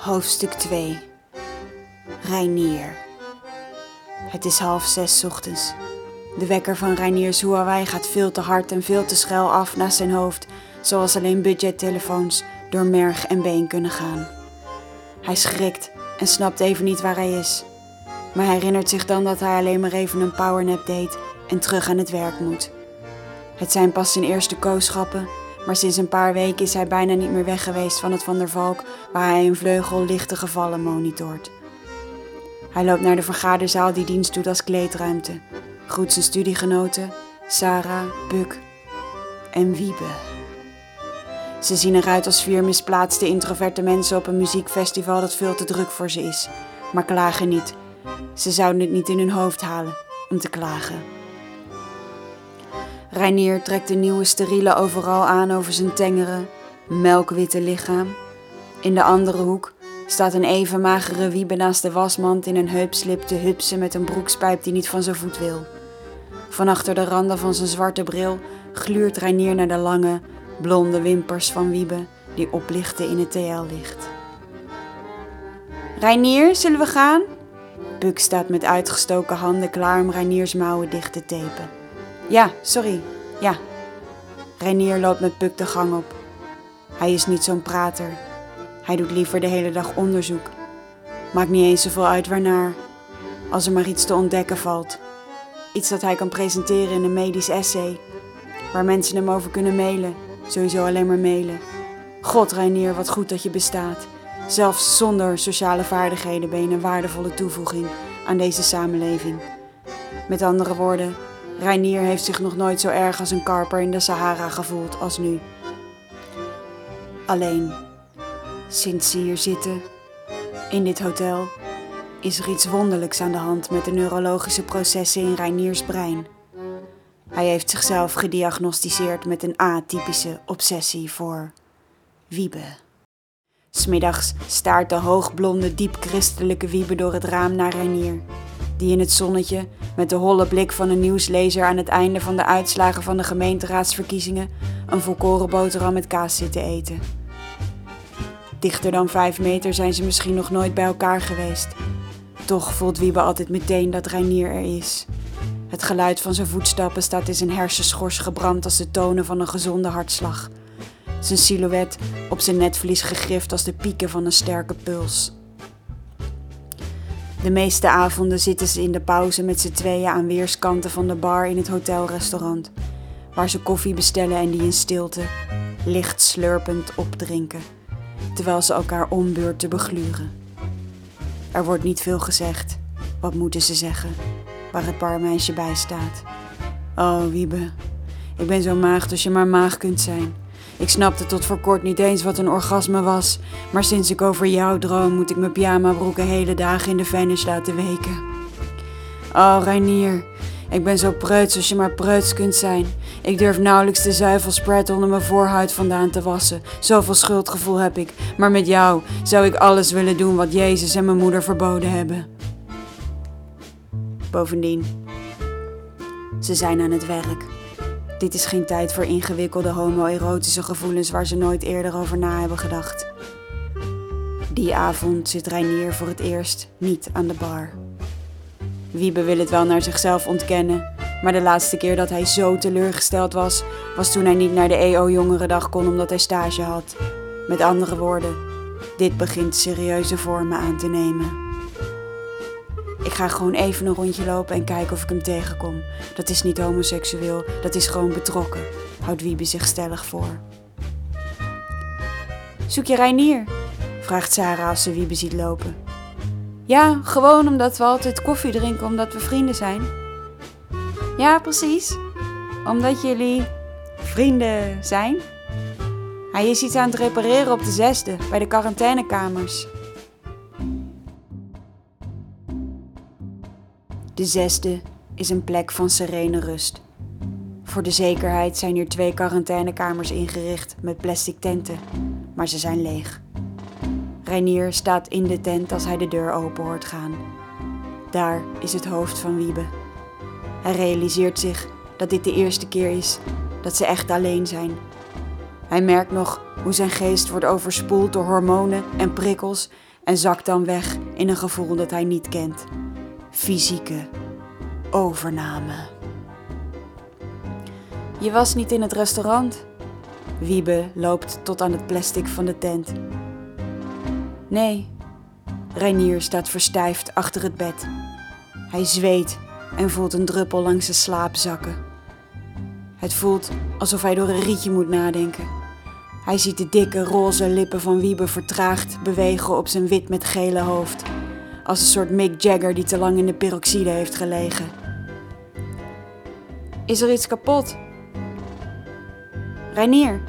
Hoofdstuk 2 Reinier Het is half zes ochtends. De wekker van Reinier Zouawai gaat veel te hard en veel te schel af naast zijn hoofd, zoals alleen budgettelefoons door merg en been kunnen gaan. Hij schrikt en snapt even niet waar hij is. Maar hij herinnert zich dan dat hij alleen maar even een powernap deed en terug aan het werk moet. Het zijn pas zijn eerste kooschappen maar sinds een paar weken is hij bijna niet meer weg geweest van het Van der Valk, waar hij een vleugel lichte gevallen monitort. Hij loopt naar de vergaderzaal die dienst doet als kleedruimte. Groet zijn studiegenoten, Sarah, Buk en Wiebe. Ze zien eruit als vier misplaatste introverte mensen op een muziekfestival dat veel te druk voor ze is, maar klagen niet. Ze zouden het niet in hun hoofd halen om te klagen. Reinier trekt de nieuwe steriele overal aan over zijn tengere, melkwitte lichaam. In de andere hoek staat een even magere wiebe naast de wasmand in een heupslip te hupsen met een broekspijp die niet van zijn voet wil. Van achter de randen van zijn zwarte bril gluurt Reinier naar de lange, blonde wimpers van Wiebe die oplichten in het TL-licht. Reinier, zullen we gaan? Buk staat met uitgestoken handen klaar om Reiniers mouwen dicht te tapen. Ja, sorry. Ja. Reinier loopt met Puk de gang op. Hij is niet zo'n prater. Hij doet liever de hele dag onderzoek. Maakt niet eens zoveel uit waarnaar. Als er maar iets te ontdekken valt. Iets dat hij kan presenteren in een medisch essay. Waar mensen hem over kunnen mailen. Sowieso alleen maar mailen. God, Reinier, wat goed dat je bestaat. Zelfs zonder sociale vaardigheden ben je een waardevolle toevoeging aan deze samenleving. Met andere woorden, Reinier heeft zich nog nooit zo erg als een karper in de Sahara gevoeld als nu. Alleen, sinds ze hier zitten, in dit hotel, is er iets wonderlijks aan de hand met de neurologische processen in Reiniers brein. Hij heeft zichzelf gediagnosticeerd met een atypische obsessie voor wiebe. Smiddags staart de hoogblonde, diep christelijke wiebe door het raam naar Reinier die in het zonnetje, met de holle blik van een nieuwslezer aan het einde van de uitslagen van de gemeenteraadsverkiezingen, een volkoren boterham met kaas zitten eten. Dichter dan vijf meter zijn ze misschien nog nooit bij elkaar geweest. Toch voelt Wiebe altijd meteen dat Reinier er is. Het geluid van zijn voetstappen staat in zijn hersenschors gebrand als de tonen van een gezonde hartslag. Zijn silhouet op zijn netvlies gegrift als de pieken van een sterke puls. De meeste avonden zitten ze in de pauze met z'n tweeën aan weerskanten van de bar in het hotelrestaurant, waar ze koffie bestellen en die in stilte, licht slurpend opdrinken, terwijl ze elkaar ombeurt te begluren. Er wordt niet veel gezegd. Wat moeten ze zeggen? Waar het barmeisje bij staat. Oh, Wiebe, ik ben zo maagd als je maar maag kunt zijn. Ik snapte tot voor kort niet eens wat een orgasme was, maar sinds ik over jou droom moet ik mijn pyjamabroeken hele dagen in de vanish laten weken. Oh, Reinier, ik ben zo preuts als je maar preuts kunt zijn. Ik durf nauwelijks de zuivelspread onder mijn voorhuid vandaan te wassen. Zoveel schuldgevoel heb ik. Maar met jou zou ik alles willen doen wat Jezus en mijn moeder verboden hebben. Bovendien, ze zijn aan het werk. Dit is geen tijd voor ingewikkelde homoerotische gevoelens waar ze nooit eerder over na hebben gedacht. Die avond zit Reinier voor het eerst niet aan de bar. Wiebe wil het wel naar zichzelf ontkennen, maar de laatste keer dat hij zo teleurgesteld was, was toen hij niet naar de EO Jongerendag kon omdat hij stage had. Met andere woorden, dit begint serieuze vormen aan te nemen. Ik ga gewoon even een rondje lopen en kijken of ik hem tegenkom. Dat is niet homoseksueel, dat is gewoon betrokken, houdt Wiebe zich stellig voor. Zoek je Reinier? vraagt Sarah als ze Wiebe ziet lopen. Ja, gewoon omdat we altijd koffie drinken omdat we vrienden zijn. Ja, precies. Omdat jullie vrienden zijn. Hij is iets aan het repareren op de zesde, bij de quarantainekamers. De zesde is een plek van serene rust. Voor de zekerheid zijn hier twee quarantainekamers ingericht met plastic tenten, maar ze zijn leeg. Reinier staat in de tent als hij de deur open hoort gaan. Daar is het hoofd van Wiebe. Hij realiseert zich dat dit de eerste keer is dat ze echt alleen zijn. Hij merkt nog hoe zijn geest wordt overspoeld door hormonen en prikkels en zakt dan weg in een gevoel dat hij niet kent. Fysieke overname. Je was niet in het restaurant. Wiebe loopt tot aan het plastic van de tent. Nee, Reinier staat verstijfd achter het bed. Hij zweet en voelt een druppel langs zijn slaap zakken. Het voelt alsof hij door een rietje moet nadenken. Hij ziet de dikke roze lippen van Wiebe vertraagd bewegen op zijn wit met gele hoofd. Als een soort Mick Jagger die te lang in de peroxide heeft gelegen. Is er iets kapot? Reinier,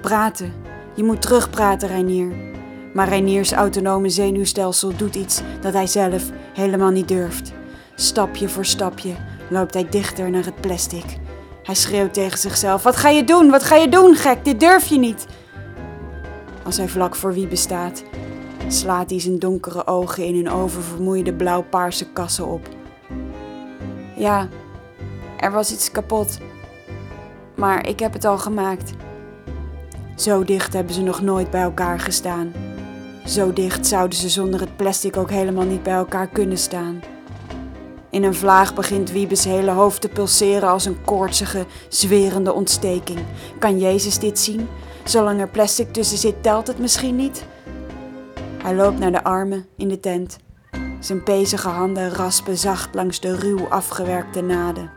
praten. Je moet terugpraten, Reinier. Maar Reiniers autonome zenuwstelsel doet iets dat hij zelf helemaal niet durft. Stapje voor stapje loopt hij dichter naar het plastic. Hij schreeuwt tegen zichzelf: Wat ga je doen? Wat ga je doen, gek? Dit durf je niet. Als hij vlak voor wie bestaat, slaat hij zijn donkere ogen in hun oververmoeide blauw-paarse kassen op. Ja, er was iets kapot. Maar ik heb het al gemaakt. Zo dicht hebben ze nog nooit bij elkaar gestaan. Zo dicht zouden ze zonder het plastic ook helemaal niet bij elkaar kunnen staan. In een vlaag begint Wiebes hele hoofd te pulseren als een koortsige, zwerende ontsteking. Kan Jezus dit zien? Zolang er plastic tussen zit, telt het misschien niet? Hij loopt naar de armen in de tent. Zijn pezige handen raspen zacht langs de ruw afgewerkte naden.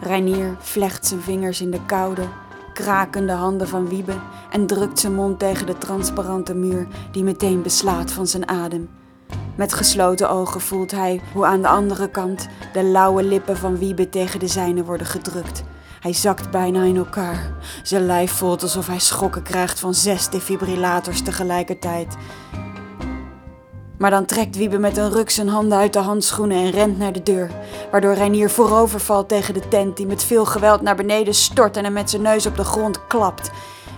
Reinier vlecht zijn vingers in de koude, krakende handen van Wiebe en drukt zijn mond tegen de transparante muur die meteen beslaat van zijn adem. Met gesloten ogen voelt hij hoe aan de andere kant de lauwe lippen van Wiebe tegen de zijne worden gedrukt. Hij zakt bijna in elkaar. Zijn lijf voelt alsof hij schokken krijgt van zes defibrillators tegelijkertijd. Maar dan trekt Wiebe met een ruk zijn handen uit de handschoenen en rent naar de deur. Waardoor Reinier voorover valt tegen de tent die met veel geweld naar beneden stort en hem met zijn neus op de grond klapt.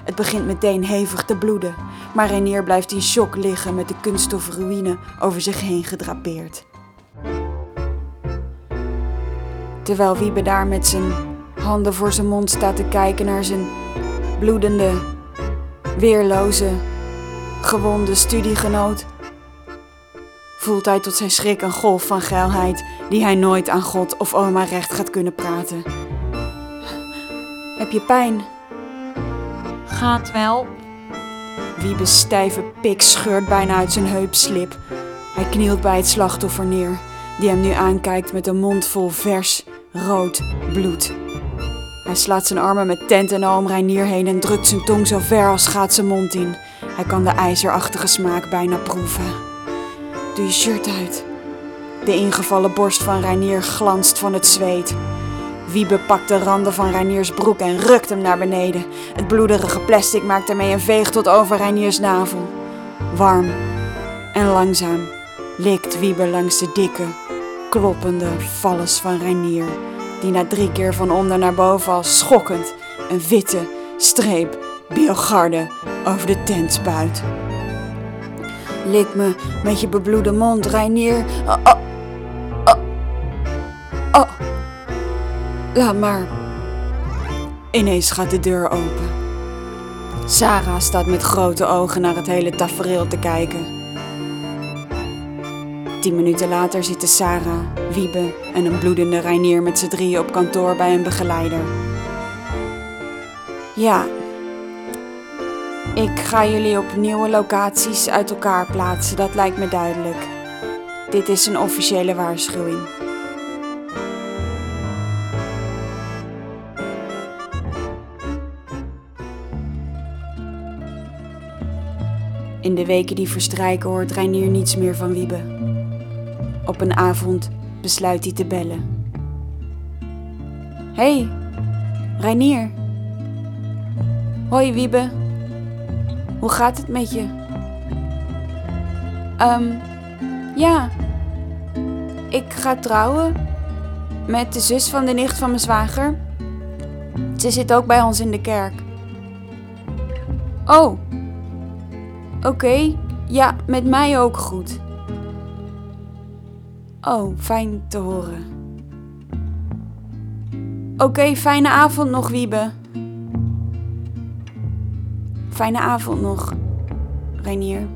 Het begint meteen hevig te bloeden, maar Reinier blijft in shock liggen met de kunststoffen ruïne over zich heen gedrapeerd. Terwijl Wiebe daar met zijn handen voor zijn mond staat te kijken naar zijn bloedende, weerloze, gewonde studiegenoot, voelt hij tot zijn schrik een golf van geilheid die hij nooit aan God of oma recht gaat kunnen praten. Heb je pijn? Gaat wel. Wiebes stijve pik scheurt bijna uit zijn heupslip. Hij knielt bij het slachtoffer neer, die hem nu aankijkt met een mond vol vers, rood bloed. Hij slaat zijn armen met tent en al om Reinier heen en drukt zijn tong zo ver als gaat zijn mond in. Hij kan de ijzerachtige smaak bijna proeven. Doe je shirt uit. De ingevallen borst van Reinier glanst van het zweet. Wiebe pakt de randen van Reiniers broek en rukt hem naar beneden. Het bloederige plastic maakt ermee een veeg tot over Reiniers navel. Warm en langzaam likt Wiebe langs de dikke, kloppende valles van Reinier, die na drie keer van onder naar boven als schokkend een witte streep biogarde over de tent spuit. Lik me met je bebloede mond, Reinier. Oh, oh, oh, oh. Laat maar. Ineens gaat de deur open. Sarah staat met grote ogen naar het hele tafereel te kijken. Tien minuten later zitten Sarah, Wiebe en een bloedende Reinier met z'n drieën op kantoor bij een begeleider. Ja, ik ga jullie op nieuwe locaties uit elkaar plaatsen, dat lijkt me duidelijk. Dit is een officiële waarschuwing. In de weken die verstrijken hoort Reinier niets meer van Wiebe. Op een avond besluit hij te bellen. Hey, Reinier. Hoi Wiebe. Hoe gaat het met je? Ehm, ja. Ik ga trouwen met de zus van de nicht van mijn zwager. Ze zit ook bij ons in de kerk. Oh. Oké, ja, met mij ook goed. Oh, fijn te horen. Oké, fijne avond nog, Wiebe. Fijne avond nog, Reinier.